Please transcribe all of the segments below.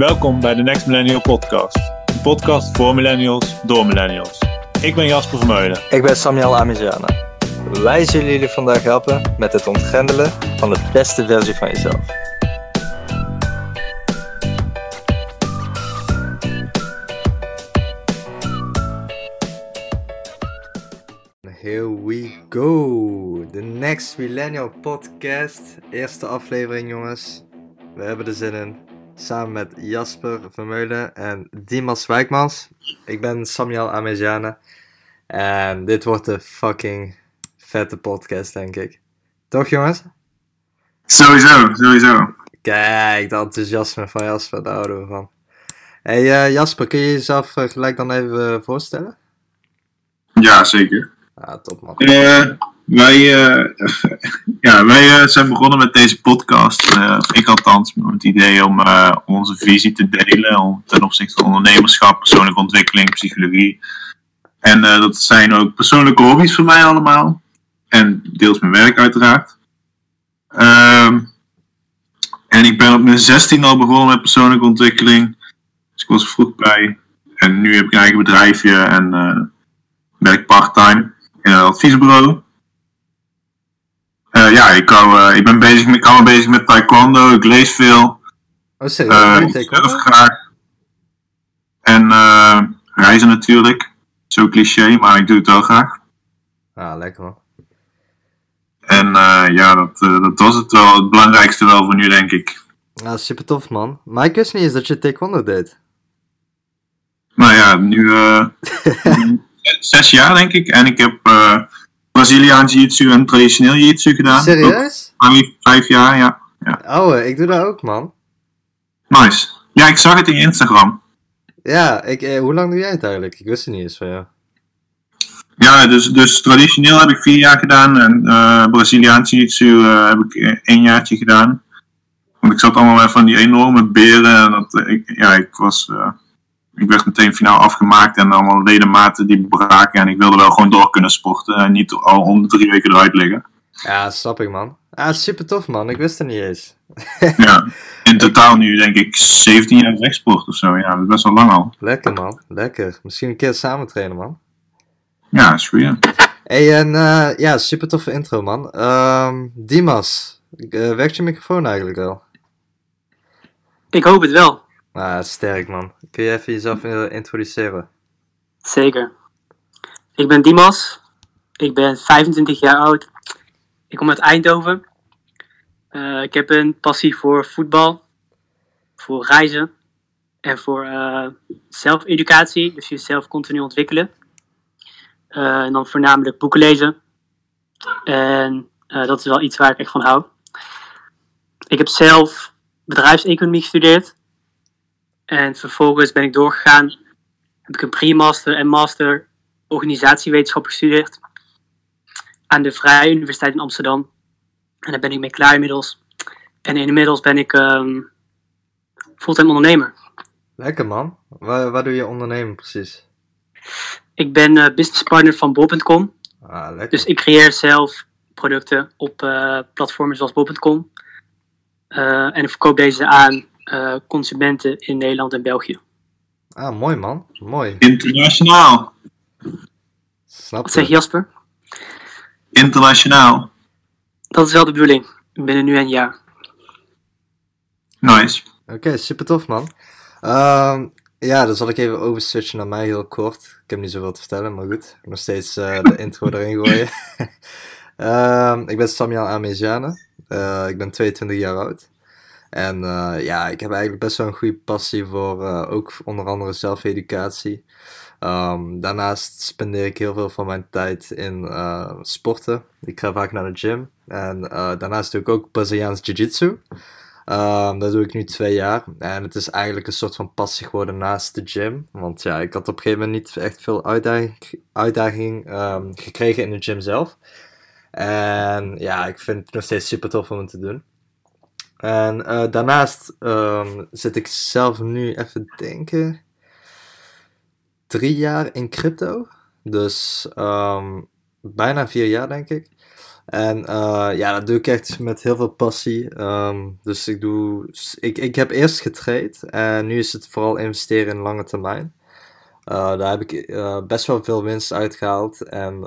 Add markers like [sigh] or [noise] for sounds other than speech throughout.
Welkom bij de Next Millennial Podcast. Een podcast voor millennials, door millennials. Ik ben Jasper Vermeulen. Ik ben Samuel Amiziana. Wij zullen jullie vandaag helpen met het ontgrendelen van de beste versie van jezelf. Here we go. The Next Millennial Podcast. Eerste aflevering, jongens. We hebben er zin in. Samen met Jasper Vermeulen en Dimas Wijkmans. Ik ben Samuel Ameziane. En dit wordt een fucking vette podcast, denk ik. Toch, jongens? Sowieso, sowieso. Kijk, dat enthousiasme van Jasper, daar houden we van. Hey uh, Jasper, kun je jezelf uh, gelijk dan even uh, voorstellen? Ja, zeker. Ah, top man. Wij [laughs] ja, wij zijn begonnen met deze podcast. ik althans, met het idee om onze visie te delen ten opzichte van ondernemerschap, persoonlijke ontwikkeling, psychologie. En dat zijn ook persoonlijke hobby's voor mij allemaal. En deels mijn werk uiteraard. Ehm, en ik ben op mijn 16 al begonnen met persoonlijke ontwikkeling. Dus ik was vroeg bij. En nu heb ik een eigen bedrijfje en werk part-time in een adviesbureau. Uh, ja, ik, hou, uh, ik ben bezig, ik hou me bezig met taekwondo, ik lees veel. Oh, serieus? ik surf graag. En reizen natuurlijk. Zo cliché, maar ik doe het wel graag. Ah, lekker man. En uh, ja, dat, uh, dat was het wel. Het belangrijkste wel voor nu, denk ik. Ja, super tof, man. Maar ik wist niet eens dat je taekwondo deed. Nou ja, nu uh, [laughs] zes jaar, denk ik. En ik heb Braziliaans jiu-jitsu en traditioneel jiu-jitsu gedaan. Serieus? Vijf, vijf jaar, ja. ja. Oh, ik doe dat ook, man. Nice. Ja, ik zag het in Instagram. Ja, ik, eh, hoe lang doe jij het eigenlijk? Ik wist het niet eens van jou. Ja, dus, dus traditioneel heb ik vier jaar gedaan en uh, Braziliaans jiu-jitsu uh, heb ik één jaartje gedaan. Want ik zat allemaal weer van die enorme beren en dat, ik, ja, ik was, uh, ik werd meteen finaal afgemaakt en allemaal ledematen die braken en ik wilde wel gewoon door kunnen sporten en niet al om drie weken eruit liggen. Ja, snap ik man. Ah, super tof man, ik wist het niet eens. [laughs] ja, in totaal nu denk ik 17 jaar vechtsport of zo, ja, dat is best wel lang al. Lekker man, lekker. Misschien een keer samen trainen man. Ja, is goed, ja. Hey, en uh, ja, super toffe intro, man. Uh, Dimas, uh, werkt je microfoon eigenlijk wel? Ik hoop het wel. Ah, sterk, man. Kun je even jezelf introduceren? Zeker. Ik ben Dimas. Ik ben 25 jaar oud. Ik kom uit Eindhoven. Uh, ik heb een passie voor voetbal, voor reizen en voor zelfeducatie, dus jezelf continu ontwikkelen. Uh, en dan voornamelijk boeken lezen. En uh, dat is wel iets waar ik echt van hou. Ik heb zelf bedrijfseconomie gestudeerd. En vervolgens ben ik doorgegaan. Heb ik een pre-master en master organisatiewetenschap gestudeerd. Aan de Vrije Universiteit in Amsterdam. En daar ben ik mee klaar inmiddels. En inmiddels ben ik um, fulltime ondernemer. Lekker man. Waar, waar doe je ondernemen precies? Ik ben uh, business partner van bol.com. Ah, lekker. Dus ik creëer zelf producten op uh, platformen zoals bol.com. Uh, en ik verkoop deze aan consumenten in Nederland en België. Ah, mooi man. Mooi. Internationaal. Snap Wat zeg je Jasper? Internationaal. Dat is wel de bedoeling. Binnen nu een jaar. Nice. Oké, okay, super tof man. Uh, ja, dan zal ik even overswitchen naar mij heel kort. Ik heb niet zoveel te vertellen, maar goed. Nog steeds uh, de [laughs] intro erin gooien. uh, [laughs] ik ben Samuel Ameziane. Uh, ik ben 22 jaar oud. En ja, ik heb eigenlijk best wel een goede passie voor ook onder andere zelfeducatie. Um, daarnaast spendeer ik heel veel van mijn tijd in sporten. Ik ga vaak naar de gym. En daarnaast doe ik ook Braziliaans Jiu-Jitsu. Um, dat doe ik nu twee jaar. En het is eigenlijk een soort van passie geworden naast de gym. Want ja, ik had op een gegeven moment niet echt veel uitdaging, uitdaging um, gekregen in de gym zelf. En ja, ik vind het nog steeds super tof om het te doen. En uh, daarnaast um, zit ik zelf nu even denken. Drie jaar in crypto. Dus bijna vier jaar denk ik. En eh, ja, dat doe ik echt met heel veel passie. Ehm, dus ik, doe, ik, ik heb eerst getraind en nu is het vooral investeren in lange termijn. Uh, daar heb ik best wel veel winst uitgehaald. En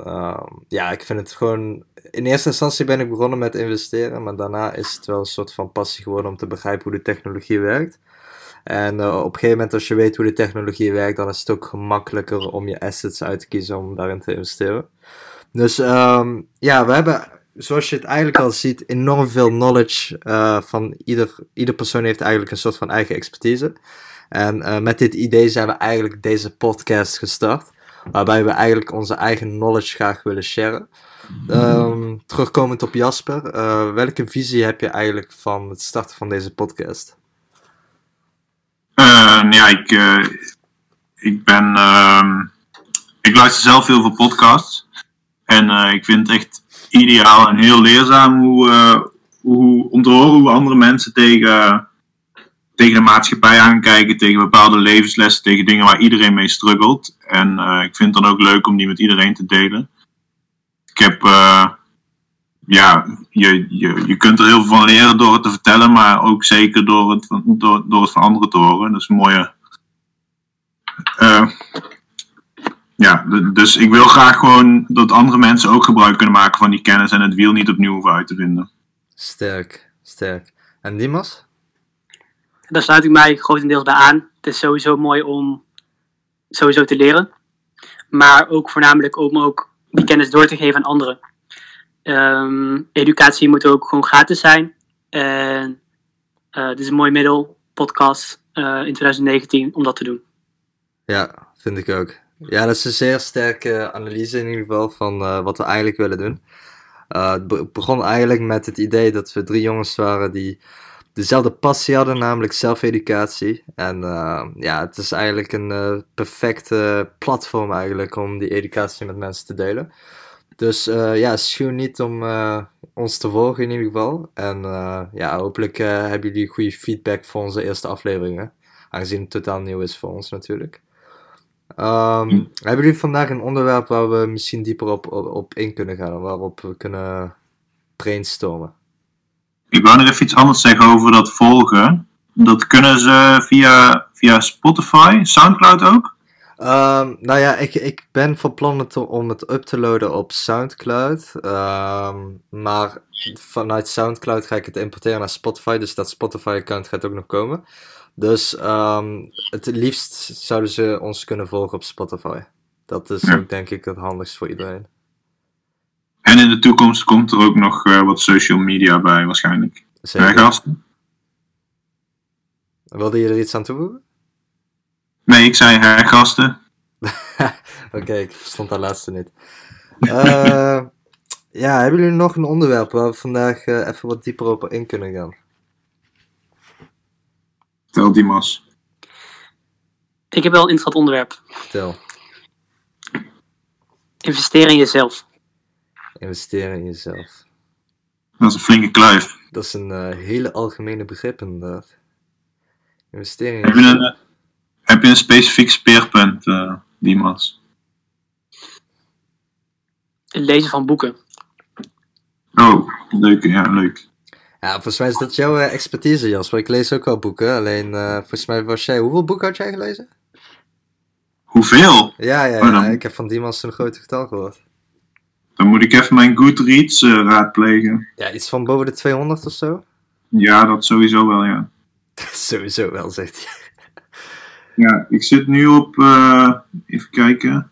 ja, ik vind het gewoon. In eerste instantie ben ik begonnen met investeren, maar daarna is het wel een soort van passie geworden om te begrijpen hoe de technologie werkt. En op een gegeven moment, als je weet hoe de technologie werkt, dan is het ook gemakkelijker om je assets uit te kiezen om daarin te investeren. Dus um, ja, we hebben, zoals je het eigenlijk al ziet, enorm veel knowledge van ieder, ieder persoon heeft eigenlijk een soort van eigen expertise. En uh, met dit idee zijn we eigenlijk deze podcast gestart. Waarbij we eigenlijk onze eigen knowledge graag willen sharen. Um, terugkomend op Jasper, uh, welke visie heb je eigenlijk van het starten van deze podcast? Uh, ja, ik, ik ben. ik luister zelf heel veel podcasts. En ik vind het echt ideaal en heel leerzaam hoe, hoe, om te horen hoe andere mensen tegen tegen de maatschappij aankijken, tegen bepaalde levenslessen, tegen dingen waar iedereen mee struggelt. En ik vind het dan ook leuk om die met iedereen te delen. Ik heb, uh, ja, je, je, je kunt er heel veel van leren door het te vertellen, maar ook zeker door het, door, door het van anderen te horen. Dat is een mooie. Uh, ja, dus ik wil graag gewoon dat andere mensen ook gebruik kunnen maken van die kennis en het wiel niet opnieuw hoeven uit te vinden. Sterk, sterk. En Dimas? daar sluit ik mij grotendeels bij aan. Het is sowieso mooi om sowieso te leren. Maar ook voornamelijk om ook die kennis door te geven aan anderen. Um, educatie moet ook gewoon gratis zijn. En uh, dit is een mooi middel, podcast, uh, in 2019, om dat te doen. Ja, vind ik ook. Ja, dat is een zeer sterke analyse in ieder geval van uh, wat we eigenlijk willen doen. het begon eigenlijk met het idee dat we drie jongens waren die dezelfde passie hadden, namelijk zelfeducatie. En uh, ja, het is eigenlijk een uh, perfecte platform eigenlijk om die educatie met mensen te delen. Dus uh, ja, schuw niet om ons te volgen in ieder geval. En ja, hopelijk hebben jullie goede feedback voor onze eerste afleveringen. Aangezien het totaal nieuw is voor ons natuurlijk. Um, hebben jullie vandaag een onderwerp waar we misschien dieper op, op, op in kunnen gaan? Waarop we kunnen brainstormen? Ik wou nog even iets anders zeggen over dat volgen. Dat kunnen ze via, via Spotify, Soundcloud ook? Um, nou ja, ik, ik ben van plan om het up te loaden op Soundcloud. Um, maar vanuit Soundcloud ga ik het importeren naar Spotify. Dus dat Spotify-account gaat ook nog komen. Dus um, het liefst zouden ze ons kunnen volgen op Spotify. Dat is ja. ook denk ik het handigst voor iedereen. En in de toekomst komt er ook nog uh, wat social media bij, waarschijnlijk. Zeker. gasten. Wilde je er iets aan toevoegen? Nee, ik zei hergasten. [laughs] Oké, okay, ik verstond dat laatste niet. Uh, ja, hebben jullie nog een onderwerp waar we vandaag uh, even wat dieper op in kunnen gaan? Vertel Dimas. Ik heb wel een interessant onderwerp. Vertel. Investeren in jezelf. Investeren in jezelf. Dat is een flinke kluif. Dat is een uh, hele algemene begrip inderdaad. Investeren in heb jezelf. Je een, uh, heb je een specifiek speerpunt, uh, Dimas? Het lezen van boeken. Oh, leuk, ja, leuk. Ja, volgens mij is dat jouw expertise, Jasper. Ik lees ook wel boeken. Alleen, volgens mij was jij... Hoeveel boeken had jij gelezen? Hoeveel? Ja, ja, ja. ik heb van Dimas een groot getal gehoord. Dan moet ik even mijn Goodreads uh, raadplegen. Ja, iets van boven de 200 of zo? Ja, dat sowieso wel, ja. [laughs] sowieso wel, zegt hij. ja, ik zit nu op, uh, even kijken,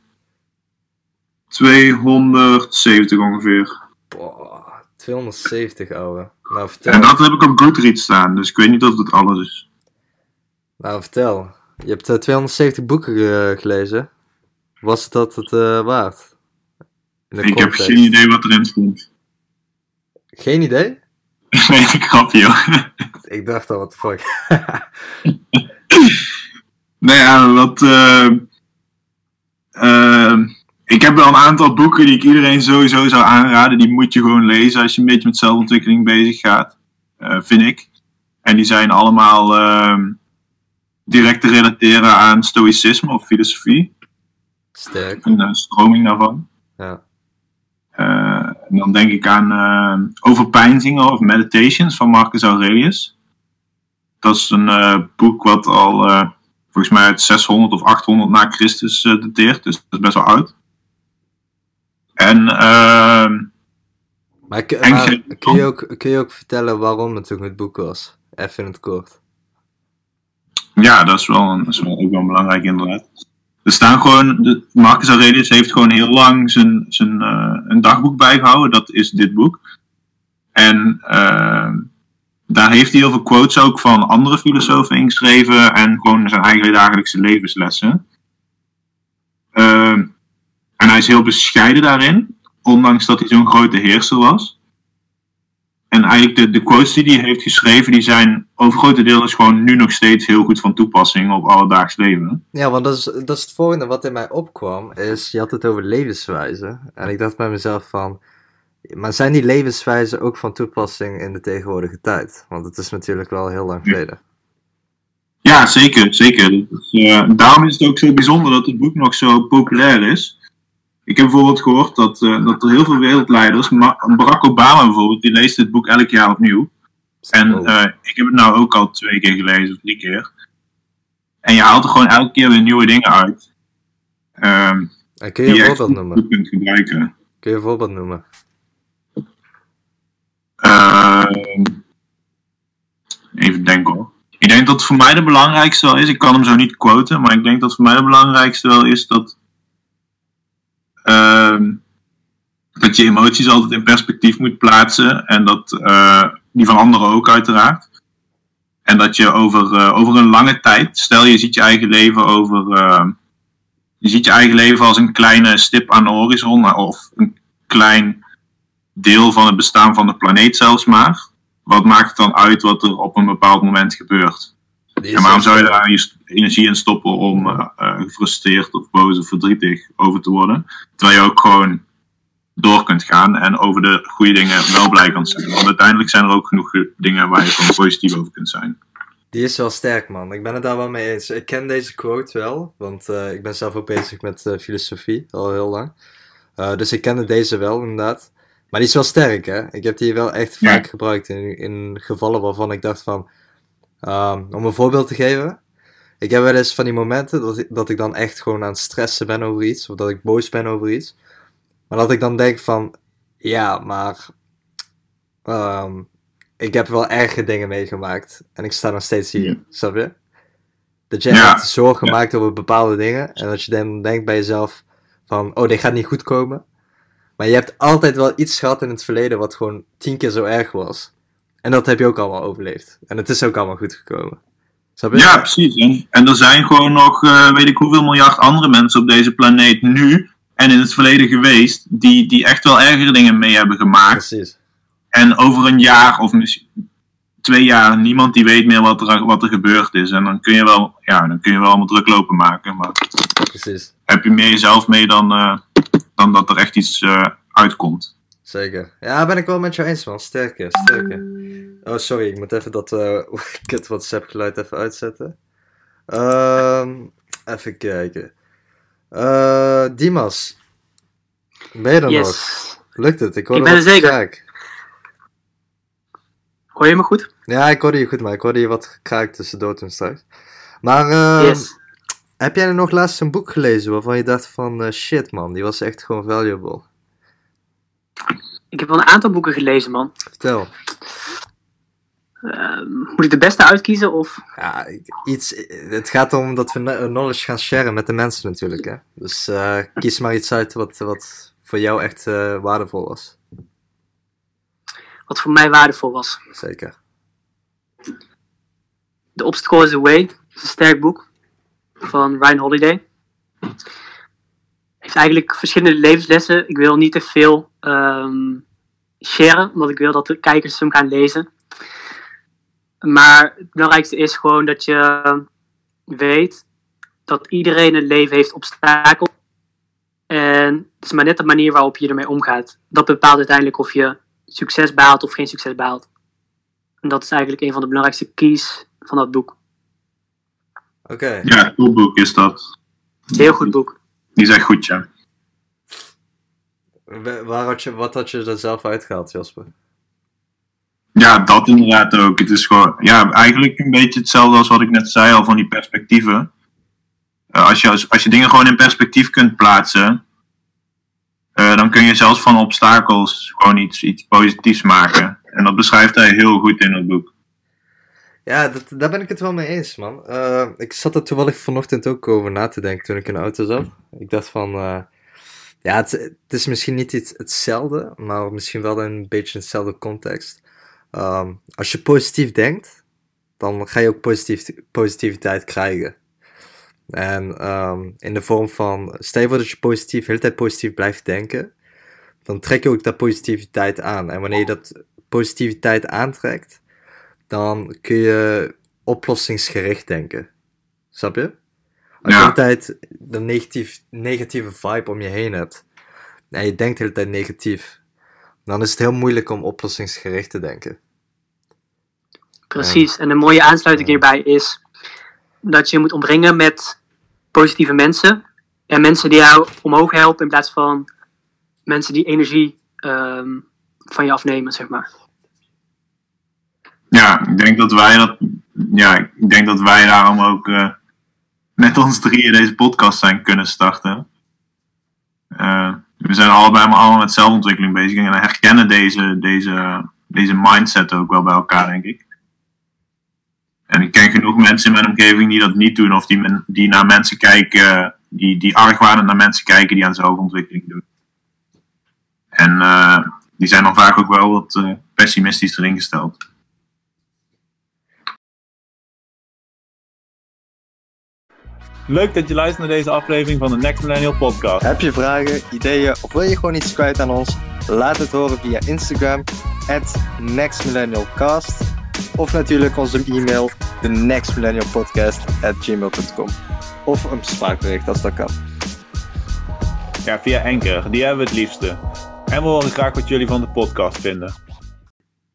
270 ongeveer. Boah, 270 ouwe. Nou, vertel. En dat heb ik op Goodreads staan, dus ik weet niet of dat alles is. Nou, vertel. Je hebt uh, 270 boeken gelezen. Was dat het waard? Ik heb geen idee wat erin stond. Geen idee? [laughs] nee, ik grapje joh. ik dacht al, wat de fuck. [laughs] nou ja, wat... Uh, uh, ik heb wel een aantal boeken die ik iedereen sowieso zou aanraden. Die moet je gewoon lezen als je een beetje met zelfontwikkeling bezig gaat. Uh, vind ik. En die zijn allemaal direct te relateren aan stoïcisme of filosofie. Sterk. Een stroming daarvan. Ja. En dan denk ik aan eh Overpeinzingen of Meditations van Marcus Aurelius. Dat is een eh, boek wat al eh, volgens mij uit 600 of 800 na Christus eh, dateert. Dus dat is best wel oud. En ehm, Maar, En kun, je ook, kun je ook vertellen waarom het een goed boek was? Even in het kort. Ja, dat is wel, een, dat is wel ook wel belangrijk inderdaad. Er staan gewoon, Marcus Aurelius heeft gewoon heel lang zijn, zijn eh, een dagboek bijgehouden. Dat is dit boek. En eh, daar heeft hij heel veel quotes ook van andere filosofen ingeschreven. En gewoon zijn eigen dagelijkse levenslessen. Eh, en hij is heel bescheiden daarin. Ondanks dat hij zo'n grote heerser was. En eigenlijk de, de quotes die hij heeft geschreven, die zijn over grote deel is gewoon nu nog steeds heel goed van toepassing op alledaags leven. Ja, want dat is, dat is het volgende wat in mij opkwam, is je had het over levenswijze. En ik dacht bij mezelf van, maar zijn die levenswijzen ook van toepassing in de tegenwoordige tijd? Want het is natuurlijk wel heel lang geleden. Ja, zeker, zeker. Dus, eh, daarom is het ook zo bijzonder dat het boek nog zo populair is. Ik heb bijvoorbeeld gehoord dat, eh, dat er heel veel wereldleiders, Barack Obama bijvoorbeeld, die leest dit boek elk jaar opnieuw. En eh, ik heb het nou ook al twee keer gelezen, of drie keer. En je haalt er gewoon elke keer weer nieuwe dingen uit. ehm, en kun je een voorbeeld noemen? kunt gebruiken. Kun je een voorbeeld noemen? Ehm, even denken hoor. Ik denk dat voor mij de belangrijkste wel is, ik kan hem zo niet quoten, maar ik denk dat voor mij de belangrijkste wel is dat, ehm, dat je emoties altijd in perspectief moet plaatsen en dat eh, die van anderen ook uiteraard. En dat je over, eh, over een lange tijd, stel je ziet je eigen leven over, eh, je ziet je eigen leven als een kleine stip aan de horizon of een klein deel van het bestaan van de planeet zelfs maar. Wat maakt het dan uit wat er op een bepaald moment gebeurt? En waarom zo- zou je daar je energie in stoppen om eh, eh, gefrustreerd of boos of verdrietig over te worden? Terwijl je ook gewoon door kunt gaan en over de goede dingen wel blij kan zijn. Want uiteindelijk zijn er ook genoeg ge- dingen waar je gewoon positief over kunt zijn. Die is wel sterk, man. Ik ben het daar wel mee eens. Ik ken deze quote wel, want eh, ik ben zelf ook bezig met eh, filosofie al heel lang. Eh, dus ik kende deze wel, inderdaad. Maar die is wel sterk, hè? Ik heb die wel echt Ja. vaak gebruikt in, in gevallen waarvan ik dacht van... ehm, om een voorbeeld te geven. Ik heb wel eens van die momenten dat ik, dat ik dan echt gewoon aan het stressen ben over iets. Of dat ik boos ben over iets. Maar dat ik dan denk van... Ja, maar... ehm, ik heb wel erge dingen meegemaakt. En ik sta nog steeds hier. Ja. Snap je? Dat je Ja. echt zorgen Ja. maakt over bepaalde dingen. En dat je dan denkt bij jezelf van... Oh, dit gaat niet goed komen. Maar je hebt altijd wel iets gehad in het verleden wat gewoon tien keer zo erg was. En dat heb je ook allemaal overleefd. En het is ook allemaal goed gekomen. Snap je? Ja, precies. En, en er zijn gewoon nog, eh, weet ik hoeveel miljard andere mensen op deze planeet nu en in het verleden geweest, die, die echt wel ergere dingen mee hebben gemaakt. Precies. En over een jaar of misschien twee jaar, niemand die weet meer wat er, wat er gebeurd is. En dan kun je wel, ja, dan kun je wel allemaal druk lopen maken. Maar Precies. heb je meer jezelf mee dan, eh, dan dat er echt iets eh, uitkomt. Zeker. Ja, ben ik wel met jou eens, man. Sterker, sterker. Oh, sorry. Ik moet even dat [laughs] uh, kut WhatsApp geluid even uitzetten. Ehm even kijken. Eh Dimas. Ben je er nog? Lukt het? Ik hoor Ik ben er zeker. Kraak. Hoor je me goed? Ja, ik hoorde je goed, maar ik hoorde je wat gekraakt tussendoor toen straks. Maar ehm, Yes. heb jij nog laatst een boek gelezen waarvan je dacht van eh, shit man, die was echt gewoon valuable? Ik heb wel een aantal boeken gelezen, man. Vertel. Ehm, moet ik de beste uitkiezen of... Ja, iets, het gaat om dat we kno- knowledge gaan sharen met de mensen natuurlijk. Hè? Dus eh, kies maar iets uit wat, wat voor jou echt eh, waardevol was. wat voor mij waardevol was? Zeker. The Obstacle is the Way. Dat is een sterk boek. Van Ryan Holiday. Heeft eigenlijk verschillende levenslessen. Ik wil niet te veel ehm sharen, omdat ik wil dat de kijkers hem gaan lezen. Maar het belangrijkste is gewoon dat je weet dat iedereen een leven heeft obstakels. En het is maar net de manier waarop je ermee omgaat. Dat bepaalt uiteindelijk of je succes behaalt of geen succes behaalt. En dat is eigenlijk een van de belangrijkste keys van dat boek. Oké. Ja, topboek is dat. Heel goed boek. Die is echt goed, ja. Wa- Waar had je, wat had je er zelf uitgehaald, Jasper? Ja, dat inderdaad ook. Het is gewoon, ja, eigenlijk een beetje hetzelfde als wat ik net zei al van die perspectieven. Eh, als, je, als, als je dingen gewoon in perspectief kunt plaatsen, eh, dan kun je zelfs van obstakels gewoon iets, iets positiefs maken. En dat beschrijft hij heel goed in het boek. Ja, dat, daar ben ik het wel mee eens, man. Eh, ik zat er toevallig vanochtend ook over na te denken toen ik de auto zat. Ik dacht van, eh, ja, het, is misschien niet iets, hetzelfde, maar misschien wel een beetje hetzelfde context. Ehm, als je positief denkt, dan ga je ook positief, positiviteit krijgen. En ehm, in de vorm van, stel je voor dat je positief, de hele tijd positief blijft denken, dan trek je ook dat positiviteit aan. En wanneer je dat positiviteit aantrekt, dan kun je oplossingsgericht denken. Snap je? Als je Ja. de hele tijd de negatief, negatieve vibe om je heen hebt, en je denkt de hele tijd negatief, dan is het heel moeilijk om oplossingsgericht te denken. Precies. En een mooie aansluiting Ja. hierbij is dat je moet omringen met positieve mensen. En mensen die jou omhoog helpen in plaats van mensen die energie ehm, van je afnemen, zeg maar. Ja, ik denk dat wij dat, ja, ik denk dat wij daarom ook eh, met ons drieën deze podcast zijn kunnen starten. Eh, we zijn allebei maar allemaal met zelfontwikkeling bezig en herkennen deze, deze, deze mindset ook wel bij elkaar, denk ik. En ik ken genoeg mensen in mijn omgeving die dat niet doen, of die, men- die naar mensen kijken, die, die argwanend naar mensen kijken die aan zelfontwikkeling doen. En eh, die zijn dan vaak ook wel wat pessimistisch erin gesteld. Leuk dat je luistert naar deze aflevering van de Next Millennial Podcast. Heb je vragen, ideeën of wil je gewoon iets kwijt aan ons? Laat het horen via Instagram, at nextmillennialcast. Of natuurlijk onze e-mail, de nextmillennialpodcast at gmail.com. Of een spraakbericht als dat kan. Ja, via Anchor, die hebben we het liefste. En we horen graag wat jullie van de podcast vinden.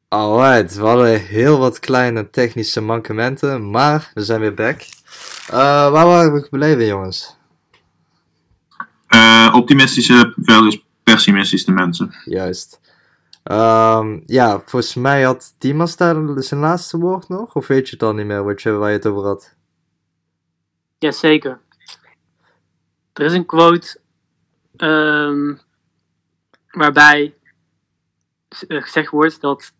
Alright, we hadden heel wat kleine technische mankementen, maar we zijn weer back. Eh, waar waren we gebleven, jongens? Eh, optimistische versus pessimistische mensen. Juist. Ehm, ja, volgens mij had Dimas daar zijn laatste woord nog, of weet je het al niet meer wat je, waar je het over had? Jazeker. Er is een quote ehm, waarbij eh, gezegd wordt dat.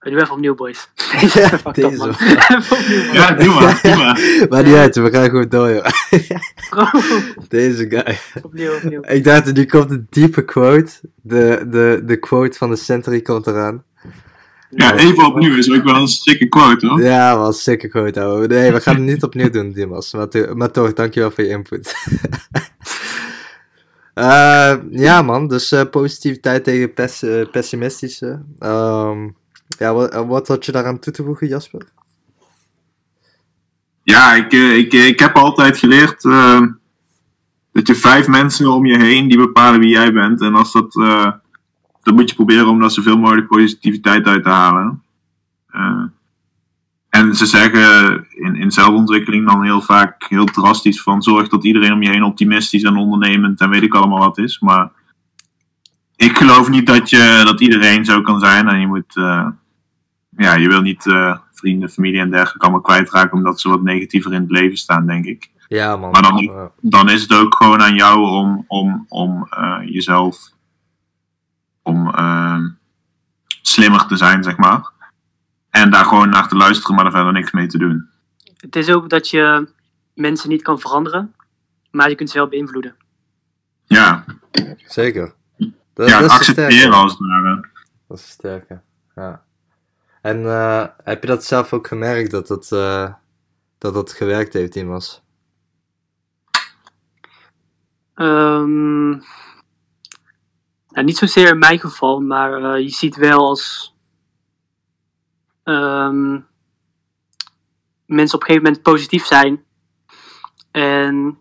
Even opnieuw, boys. [laughs] Up, [laughs] Deze. man. Even opnieuw, man. Ja, doe maar, doe maar. [laughs] maar niet uit, we gaan gewoon door, joh. Deze guy. opnieuw, opnieuw. Ik dacht, nu komt een diepe quote. De, de, de quote van de Century komt eraan. Ja, even opnieuw is ook wel een stikke quote hoor. Ja, was zeker quote, ouwe. Nee, we gaan het niet opnieuw doen, Dimas. Maar, maar toch, dankjewel voor je input. Eh, ja, man. Dus eh, positiviteit tegen pes- eh, pessimistische. Ehm, ja, wat, wat had je daaraan toe te voegen, Jasper? Ja, ik, eh, ik, eh, ik heb altijd geleerd eh, dat je vijf mensen om je heen die bepalen wie jij bent. En als dat, dan moet je proberen om daar zoveel mogelijk positiviteit uit te halen. En ze zeggen in, in zelfontwikkeling dan heel vaak heel drastisch van zorg dat iedereen om je heen optimistisch en ondernemend en weet ik allemaal wat is. Maar ik geloof niet dat, je, dat iedereen zo kan zijn. En je moet, ja, je wil niet eh, vrienden, familie en dergelijke allemaal kwijtraken omdat ze wat negatiever in het leven staan, denk ik. Ja, man. Maar dan- Dan is het ook gewoon aan jou om, om, om eh, jezelf om eh, slimmer te zijn, zeg maar. En daar gewoon naar te luisteren, maar er verder niks mee te doen. Het is ook dat je mensen niet kan veranderen, maar je kunt ze wel beïnvloeden. Ja, zeker. Dat, ja dat accepteren als het ware. Dat is sterker. Ja. En eh, heb je dat zelf ook gemerkt dat eh, dat het gewerkt heeft, Dimas? Ehm, nou, niet zozeer in mijn geval, maar eh, je ziet wel als ehm, mensen op een gegeven moment positief zijn en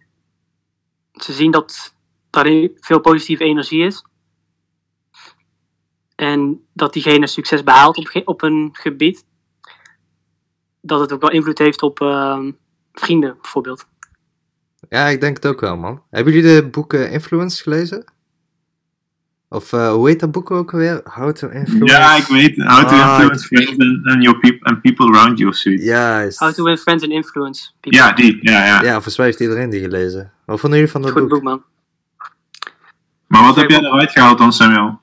ze zien dat er veel positieve energie is en dat diegene succes behaalt op, op een gebied, dat het ook wel invloed heeft op ehm, vrienden bijvoorbeeld. Ja, ik denk het ook wel, man. Hebben jullie de boeken Influence gelezen? Of eh, hoe heet dat boek ook alweer? How to Influence. Ja, ik weet. How to Ah, influence friends and, and your people, and people around you of zoiets. Juist. How to win friends and influence people. Ja, die. Ja, ja. Ja, volgens mij heeft iedereen die gelezen. Wat vonden jullie van dat Goed boek? boek, man. Maar wat heb jij eruit gehaald dan, Samuel?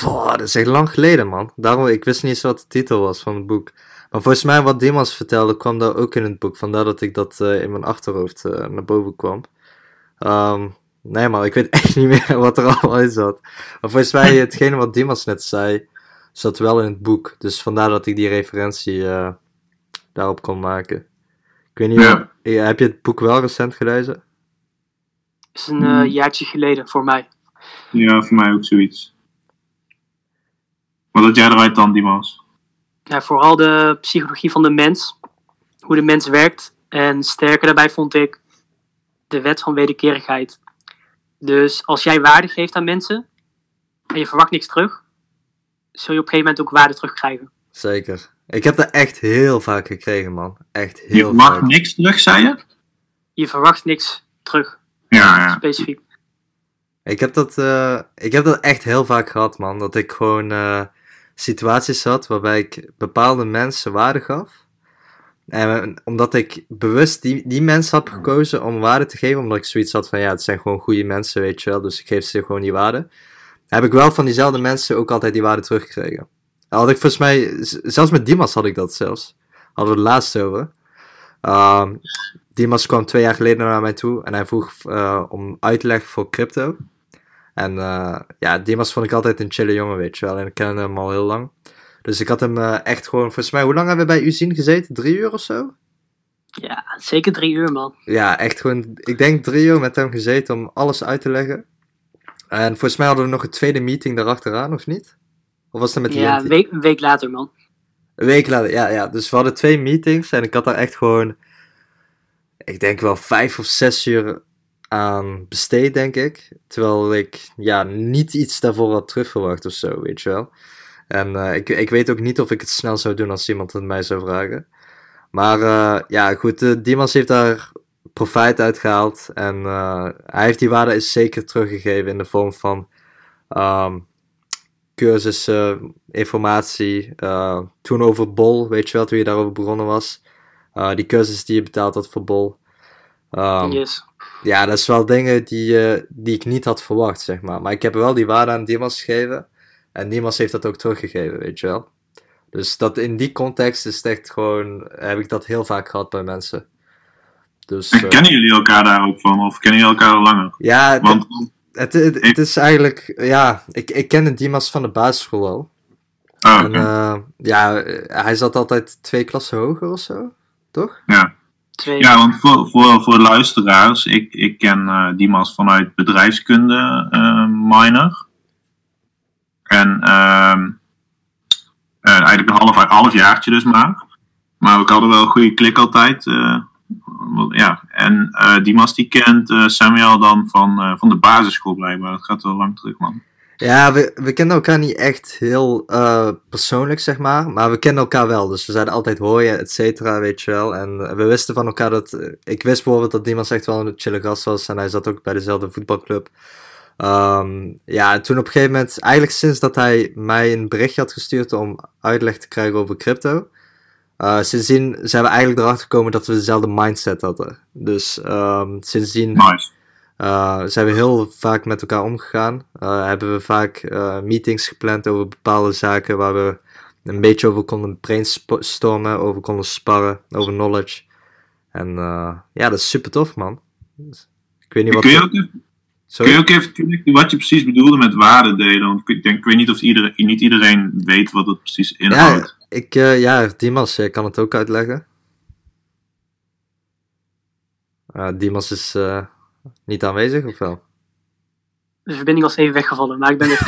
Poh, dat is echt lang geleden, man. Daarom, ik wist niet eens wat de titel was van het boek. Maar volgens mij, wat Dimas vertelde, kwam daar ook in het boek. Vandaar dat ik dat eh, in mijn achterhoofd eh, naar boven kwam. Ehm, nee, maar ik weet [laughs] echt niet meer wat er allemaal in zat. Maar volgens mij, [laughs] hetgene wat Dimas net zei, zat wel in het boek. Dus vandaar dat ik die referentie eh, daarop kon maken. Ik weet niet, Ja. heb je het boek wel recent gelezen? is een eh, jaartje geleden voor mij. Ja, voor mij ook zoiets. Wat had jij eruit dan, Dimas? Ja, vooral de psychologie van de mens. Hoe de mens werkt. En sterker daarbij vond ik de wet van wederkerigheid. Dus als jij waarde geeft aan mensen en je verwacht niks terug, zul je op een gegeven moment ook waarde terugkrijgen. Zeker. Ik heb dat echt heel vaak gekregen, man. Echt Je heel mag vaak. niks terug, zei je? Je verwacht niks terug, Ja, ja. specifiek. Ik heb, dat, eh, ik heb dat echt heel vaak gehad, man. Dat ik gewoon eh, situaties had waarbij ik bepaalde mensen waarde gaf. En omdat ik bewust die, die mensen had gekozen om waarde te geven, omdat ik zoiets had van ja, het zijn gewoon goede mensen, weet je wel. Dus ik geef ze gewoon die waarde. Heb ik wel van diezelfde mensen ook altijd die waarde teruggekregen. Had ik volgens mij, zelfs met Dimas had ik dat zelfs. Hadden we het laatst over. Ehm, Dimas kwam twee jaar geleden naar mij toe en hij vroeg eh, om uitleg voor crypto. En eh, ja, Dimas vond ik altijd een chille jongen, weet je wel. En ik ken hem al heel lang. Dus ik had hem eh, echt gewoon, volgens mij, hoe lang hebben we bij u zien gezeten? Drie uur of zo? Ja, zeker drie uur, man. Ja, echt gewoon, ik denk drie uur met hem gezeten om alles uit te leggen. En volgens mij hadden we nog een tweede meeting daarachteraan, of niet? Of was dat met Ja, een week, week later, man. Een week later, ja, ja. Dus we hadden twee meetings en ik had daar echt gewoon, ik denk wel vijf of zes uur aan besteed, denk ik. Terwijl ik, ja, niet iets daarvoor had terugverwacht of zo, weet je wel. En eh, ik, ik weet ook niet of ik het snel zou doen als iemand het mij zou vragen. Maar eh, ja, goed, eh, Dimas heeft daar profijt uit gehaald. En hij heeft die waarde is zeker teruggegeven in de vorm van ehm, cursussen, informatie. toen over Bol, weet je wel, toen je daarover begonnen was. Die cursus die je betaald had voor Bol. Ehm, yes. Ja, dat is wel dingen die, eh, die ik niet had verwacht, zeg maar. Maar ik heb wel die waarde aan Dimas gegeven. En Dimas heeft dat ook teruggegeven, weet je wel. Dus dat in die context is echt gewoon... Heb ik dat heel vaak gehad bij mensen. Dus... En eh, kennen jullie elkaar daar ook van? Of kennen jullie elkaar al langer? ja, het, Want, het, het, het is eigenlijk... Ja, ik, ik kende Dimas van de basisschool al. oh, En eh, ja, hij zat altijd twee klassen hoger of zo. Toch? ja. Ja, want voor, voor, voor luisteraars, ik, ik ken eh Dimas vanuit bedrijfskunde eh, minor. En ehm eh, eigenlijk een half, halfjaartje dus maar. Maar we hadden wel een goede klik altijd. ja. En Dimas die kent Samuel dan van, van de basisschool blijkbaar. Dat gaat wel lang terug man. Ja, we, we kennen elkaar niet echt heel eh, persoonlijk, zeg maar. Maar we kennen elkaar wel. Dus we zeiden altijd hoi, et cetera, weet je wel. En we wisten van elkaar dat... eh, ik wist bijvoorbeeld dat Dimas echt wel een chille gast was. En hij zat ook bij dezelfde voetbalclub. Ehm, ja, en toen op een gegeven moment... Eigenlijk sinds dat hij mij een berichtje had gestuurd om uitleg te krijgen over crypto... eh, sindsdien zijn we eigenlijk erachter gekomen dat we dezelfde mindset hadden. Dus ehm, sindsdien... Nice. Uh, zijn we heel vaak met elkaar omgegaan. Uh, hebben we vaak uh, meetings gepland over bepaalde zaken waar we een beetje over konden brainstormen, over konden sparren, over knowledge. En ja, dat is super tof, man. Dus, ik weet niet wat. Kun je, ook even, kun je ook even connecten wat je precies bedoelde met waarde delen? Want ik, denk, ik weet niet of iedereen, niet iedereen weet wat het precies inhoudt. Ja, ik, ja Dimas jij kan het ook uitleggen. Dimas is niet aanwezig, of wel? De verbinding was even weggevallen, maar ik ben er.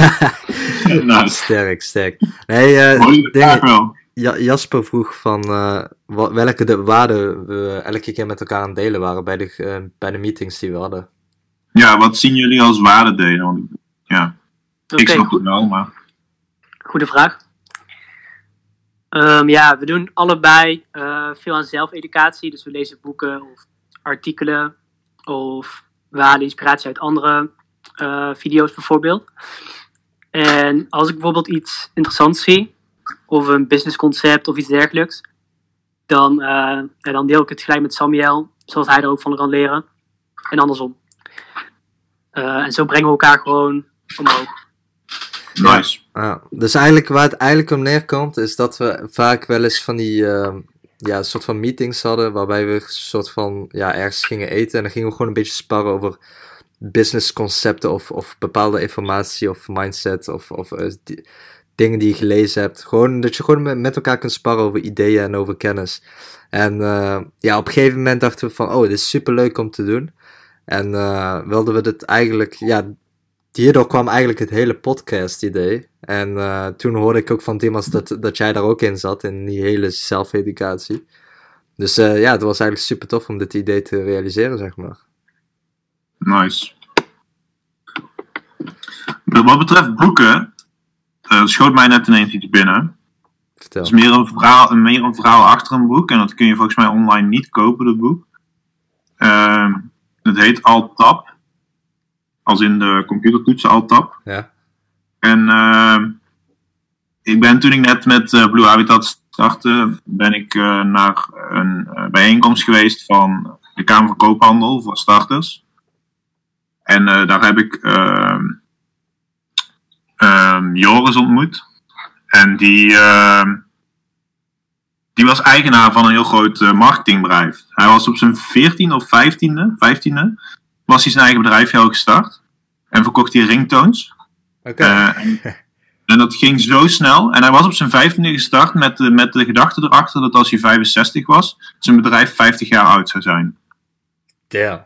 [laughs] [laughs] nou. Sterk, sterk. Nee, uh, ja, Jasper vroeg van uh, welke de waarden we elke keer met elkaar aan het delen waren bij de, uh, bij de meetings die we hadden. Ja, wat zien jullie als waarde delen? Want, ja, okay, ik snap goed. het wel, maar... Goede vraag. Um, ja, we doen allebei uh, veel aan zelfeducatie. Dus we lezen boeken of artikelen. Of we halen inspiratie uit andere eh, video's bijvoorbeeld. En als ik bijvoorbeeld iets interessants zie, of een businessconcept of iets dergelijks, dan, eh, dan deel ik het gelijk met Samuel, zodat hij er ook van kan leren. En andersom. Eh, en zo brengen we elkaar gewoon omhoog. Nice. Ja, dus eigenlijk waar het eigenlijk om neerkomt, is dat we vaak wel eens van die ja, soort van meetings hadden, waarbij we soort van ja, ergens gingen eten en dan gingen we gewoon een beetje sparren over businessconcepten of, of bepaalde informatie of mindset of, of eh, dingen die je gelezen hebt. Gewoon dat je gewoon met, met elkaar kunt sparren over ideeën en over kennis. En eh, ja, op een gegeven moment dachten we van, oh, dit is super leuk om te doen. En eh, wilden we dit eigenlijk, ja, hierdoor kwam eigenlijk het hele podcast idee. En eh, toen hoorde ik ook van Dimas dat, dat jij daar ook in zat, in die hele zelfeducatie. Dus eh, ja, het was eigenlijk super tof om dit idee te realiseren, zeg maar. Nice. Wat betreft boeken, eh, schoot mij net ineens iets binnen. Vertel. Het is meer een, verhaal, meer een verhaal achter een boek. En dat kun je volgens mij online niet kopen, dat boek. Ehm, het heet Altab. Als in de computertoetsen Altab. Ja. En ehm, ik ben toen ik net met eh, Blue Habitat startte, ben ik eh, naar een eh, bijeenkomst geweest van de Kamer van Koophandel voor starters. En daar heb ik ehm, ehm, Joris ontmoet. En die, die was eigenaar van een heel groot marketingbedrijf. Hij was op zijn 14e of 15e, 15e was hij zijn eigen bedrijfje al gestart. En verkocht hij ringtones. Oké. Eh, en, [laughs] en dat ging zo snel. En hij was op zijn 15e gestart met de, met de gedachte erachter dat als hij 65 was, zijn bedrijf 50 jaar oud zou zijn. Damn.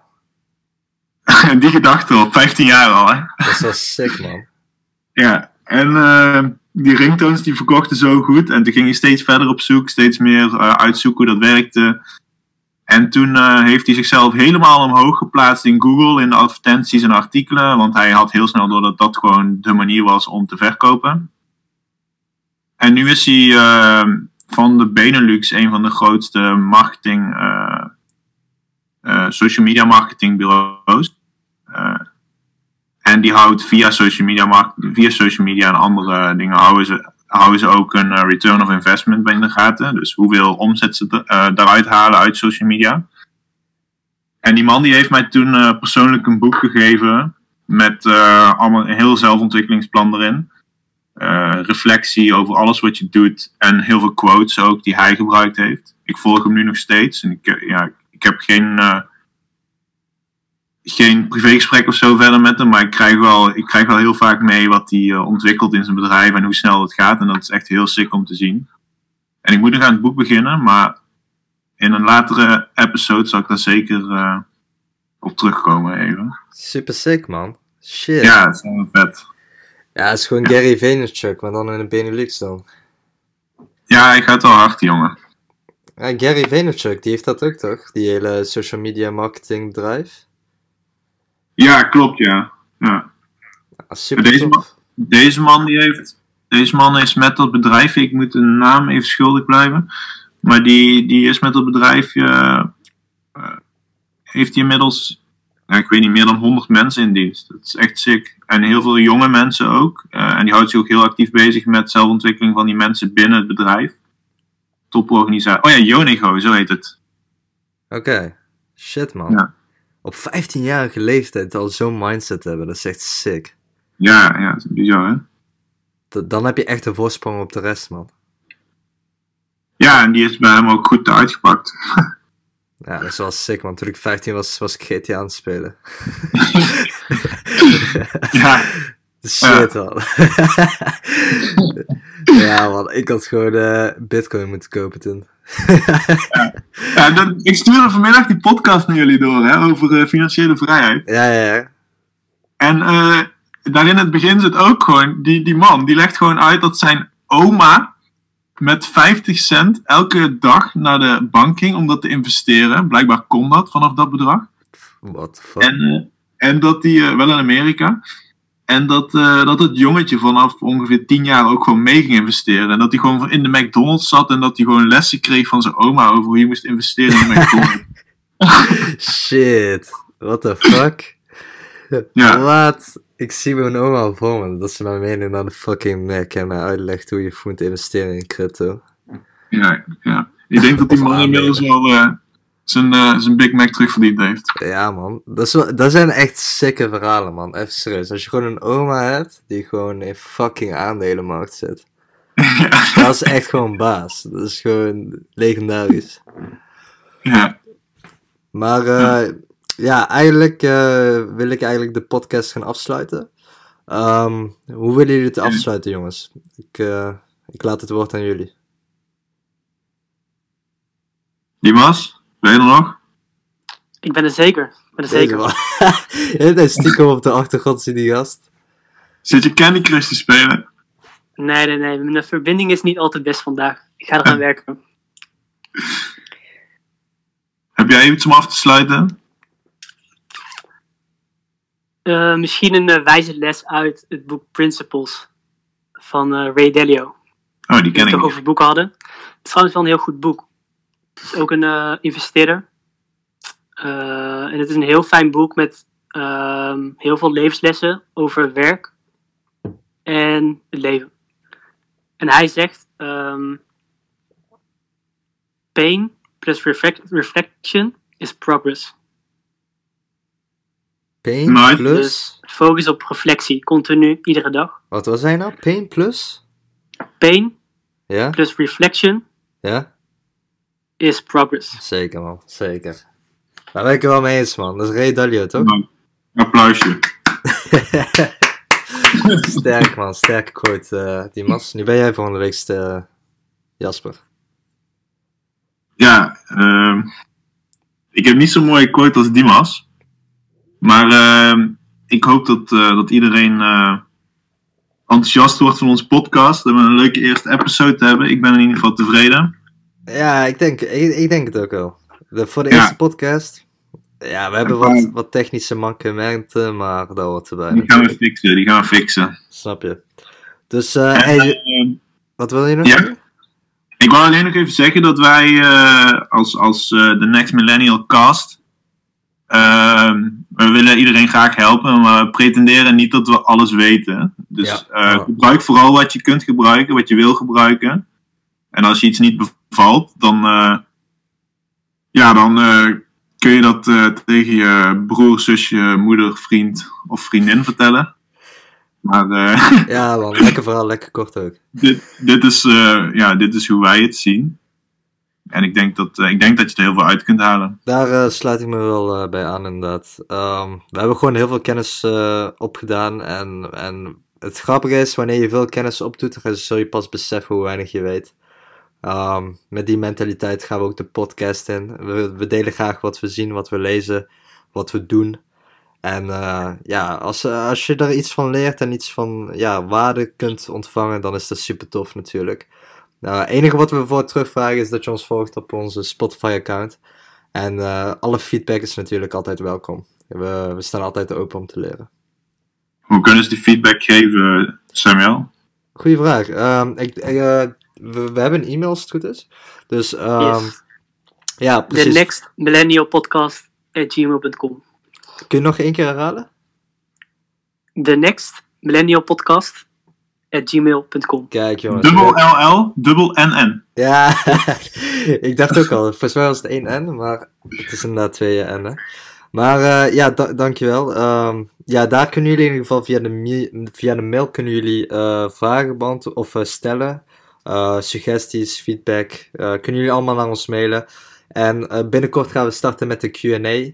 [laughs] En die gedachte op 15 jaar al, hè? Dat is wel sick, man. [laughs] Ja, en eh, die ringtones die verkochten zo goed. En toen ging hij steeds verder op zoek, steeds meer eh, uitzoeken hoe dat werkte. En toen eh, heeft hij zichzelf helemaal omhoog geplaatst in Google, in de advertenties en artikelen. Want hij had heel snel door dat dat gewoon de manier was om te verkopen. En nu is hij eh, van de Benelux een van de grootste marketing, eh, social media marketingbureaus. Eh, en die houdt via social media, via social media en andere dingen houden ze, houden ze ook een eh, return of investment bij in de gaten. Dus hoeveel omzet ze er- eh, daaruit halen uit social media. En die man die heeft mij toen eh, persoonlijk een boek gegeven met allemaal een heel zelfontwikkelingsplan erin. Reflectie over alles wat je doet en heel veel quotes ook die hij gebruikt heeft. Ik volg hem nu nog steeds en ik, ja, ik heb geen, geen privégesprek of zo verder met hem, maar ik krijg wel, ik krijg wel heel vaak mee wat hij eh, ontwikkelt in zijn bedrijf en hoe snel het gaat. En dat is echt heel sick om te zien. En ik moet nog aan het boek beginnen, maar in een latere episode zal ik daar zeker eh, op terugkomen even. Super sick, man. Shit. Ja, dat is wel vet. Ja, het is gewoon Gary Vaynerchuk, maar dan in de Benelux dan. Ja, hij gaat wel hard, jongen. Ja, Gary Vaynerchuk, die heeft dat ook toch? Die hele social media marketing bedrijf. Ja, klopt, ja. ja. Ja, super Deze man- tof. Deze man die heeft. Deze man is met dat bedrijf. Ik moet de naam even schuldig blijven. Maar die, die is met dat bedrijf. eh, eh, heeft hij inmiddels. ik weet niet, meer dan 100 mensen in dienst. Dat is echt sick. En heel veel jonge mensen ook. Eh, en die houdt zich ook heel actief bezig met zelfontwikkeling van die mensen binnen het bedrijf. Toporganisatie. Oh ja, Yonigo, zo heet het. Oké. Shit, man. Ja. Op 15-jarige leeftijd al zo'n mindset hebben, dat is echt sick. Ja, ja, dat is bizar hè. Dan heb je echt een voorsprong op de rest, man. Ja, en die is bij hem ook goed uitgepakt. [laughs] Ja, dat is wel sick, man. Toen ik 15 was, was ik GTA aan het spelen. [laughs] Ja, [laughs] Shit, man. ja, man. Ik had gewoon eh, bitcoin moeten kopen toen. ja dat, ik stuurde vanmiddag die podcast naar jullie door hè, over eh, financiële vrijheid. ja, ja, ja. En eh, daar in het begin zit ook gewoon, die, die man, die legt gewoon uit dat zijn oma met 50 cent elke dag naar de bank ging om dat te investeren. Blijkbaar kon dat vanaf dat bedrag. What the fuck? En, eh, en dat die, eh, wel in Amerika, en dat, eh, dat het jongetje vanaf ongeveer 10 jaar ook gewoon mee ging investeren. En dat hij gewoon in de McDonald's zat en dat hij gewoon lessen kreeg van zijn oma over hoe je moest investeren in de McDonald's. [laughs] Shit. What the fuck? Ja, Wat? Ik zie mijn oma al voor me. Dat ze mij meeneemt naar de fucking Mac en mij uitlegt hoe je moet investeren in crypto. ja, ja. Ik denk dat die man inmiddels wel eh, zijn, eh, zijn Big Mac terugverdiend heeft. Ja, man. Dat, is wel, dat zijn echt sikke verhalen, man. Even serieus. Als je gewoon een oma hebt die gewoon in fucking aandelenmarkt zit. [laughs] Dat is echt gewoon baas. Dat is gewoon legendarisch. Ja, Maar eh, ja, eigenlijk eh, wil ik eigenlijk de podcast gaan afsluiten. Ehm, hoe willen jullie het afsluiten, jongens? Ik, ik laat het woord aan jullie. Dimas, ben je er nog? Ik ben er zeker. Ik ben er zeker. Zeker. [laughs] Hij stiekem op de achtergrond zit die gast. Zit je Candy Crush te spelen? Nee, nee, nee. Mijn verbinding is niet altijd best vandaag. Ik ga eraan [laughs] werken. Heb jij iets om af te sluiten? Eh, misschien een eh, wijze les uit het boek Principles van eh, Ray Dalio. Oh, die ken ik het over boeken hadden. Het is trouwens wel een heel goed boek. Het is ook een eh, investeerder. Eh, en het is een heel fijn boek met ehm, heel veel levenslessen over werk en het leven. En hij zegt: ehm, Pain plus reflect- reflection is progress. Pain Nice. plus. Dus focus op reflectie, continu, iedere dag. Wat was hij nou? Pain plus? Pain Ja? plus reflection Ja? Is progress. Zeker, man. Zeker. Daar ben ik het wel mee eens, man. Dat is Ray Dalio, toch? Nou, Applausje. [laughs] Sterk, man. Sterke quote, eh Dimas. Nu ben jij volgende week uh, Jasper. Ja, ehm, ik heb niet zo'n mooie quote als Dimas. Maar ehm, ik hoop dat, eh, dat iedereen eh, enthousiast wordt van onze podcast. Dat we een leuke eerste episode hebben. Ik ben in ieder geval tevreden. Ja, ik denk, ik, ik denk het ook wel. De, voor de Ja. eerste podcast. Ja, we hebben wat, wat technische mankementen, maar dat hoort erbij. Die gaan we fixen, die gaan we fixen. Snap je? Dus, eh, En, hey, ehm, wat wil je nog Ja. zeggen? Ik wou alleen nog even zeggen dat wij eh, als, als eh, de Next Millennial Cast. ehm, we willen iedereen graag helpen, maar we pretenderen niet dat we alles weten. Dus eh, Ja. gebruik vooral wat je kunt gebruiken, wat je wil gebruiken. En als je iets niet bevalt, dan, eh, ja, dan eh, kun je dat eh, tegen je broer, zusje, moeder, vriend of vriendin vertellen. Maar [laughs] Ja, man. Lekker verhaal, lekker kort ook. dit, dit, is, ja, dit is hoe wij het zien. En ik denk dat, ik denk dat je er heel veel uit kunt halen. Daar sluit ik me wel bij aan, inderdaad. Ehm, we hebben gewoon heel veel kennis opgedaan. En, en het grappige is, wanneer je veel kennis opdoet, dan zul je pas beseffen hoe weinig je weet. Ehm, met die mentaliteit gaan we ook de podcast in. We, we delen graag wat we zien, wat we lezen, wat we doen. En eh, ja, als, eh, als je er iets van leert en iets van ja, waarde kunt ontvangen, dan is dat super tof natuurlijk. Het enige wat we voor terugvragen is dat je ons volgt op onze Spotify-account. En eh, alle feedback is natuurlijk altijd welkom. We, we staan altijd open om te leren. Hoe kunnen ze die feedback geven, Samuel? Goeie vraag. Ehm, ik, ik, eh, we, we hebben een e-mail als het goed is. Dus ehm, Yes. ja, The precies. next millennial podcast at gmail.com. Kun je nog één keer herhalen? The next millennial podcast at gmail.com. Kijk jongens. Dubbel LL, dubbel NN. Ja, [laughs] ik dacht ook al. Volgens mij was het één N, maar het is inderdaad twee N'en. Maar eh, ja, da dankjewel. Ehm ja, daar kunnen jullie in ieder geval via de, via de mail kunnen jullie eh, vragen beantwoorden of eh, stellen. Eh, suggesties, feedback. eh, kunnen jullie allemaal naar ons mailen. En eh, binnenkort gaan we starten met de Q&A.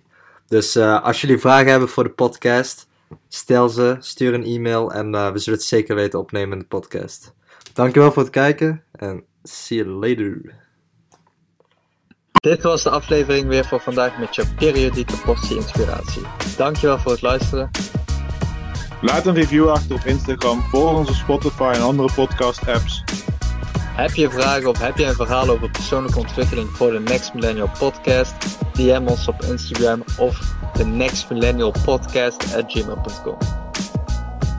Dus eh, als jullie vragen hebben voor de podcast, stel ze, stuur een e-mail en eh, we zullen het zeker weten opnemen in de podcast. Dankjewel voor het kijken en see you later. Dit was de aflevering weer voor vandaag met je periodieke portie inspiratie. Dankjewel voor het luisteren. Laat een review achter op Instagram, volg onze Spotify en andere podcast apps. Heb je vragen of heb je een verhaal over persoonlijke ontwikkeling voor de Next Millennial Podcast? DM ons op Instagram of de Next Millennial Podcast at gmail.com.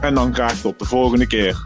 En dan graag tot de volgende keer.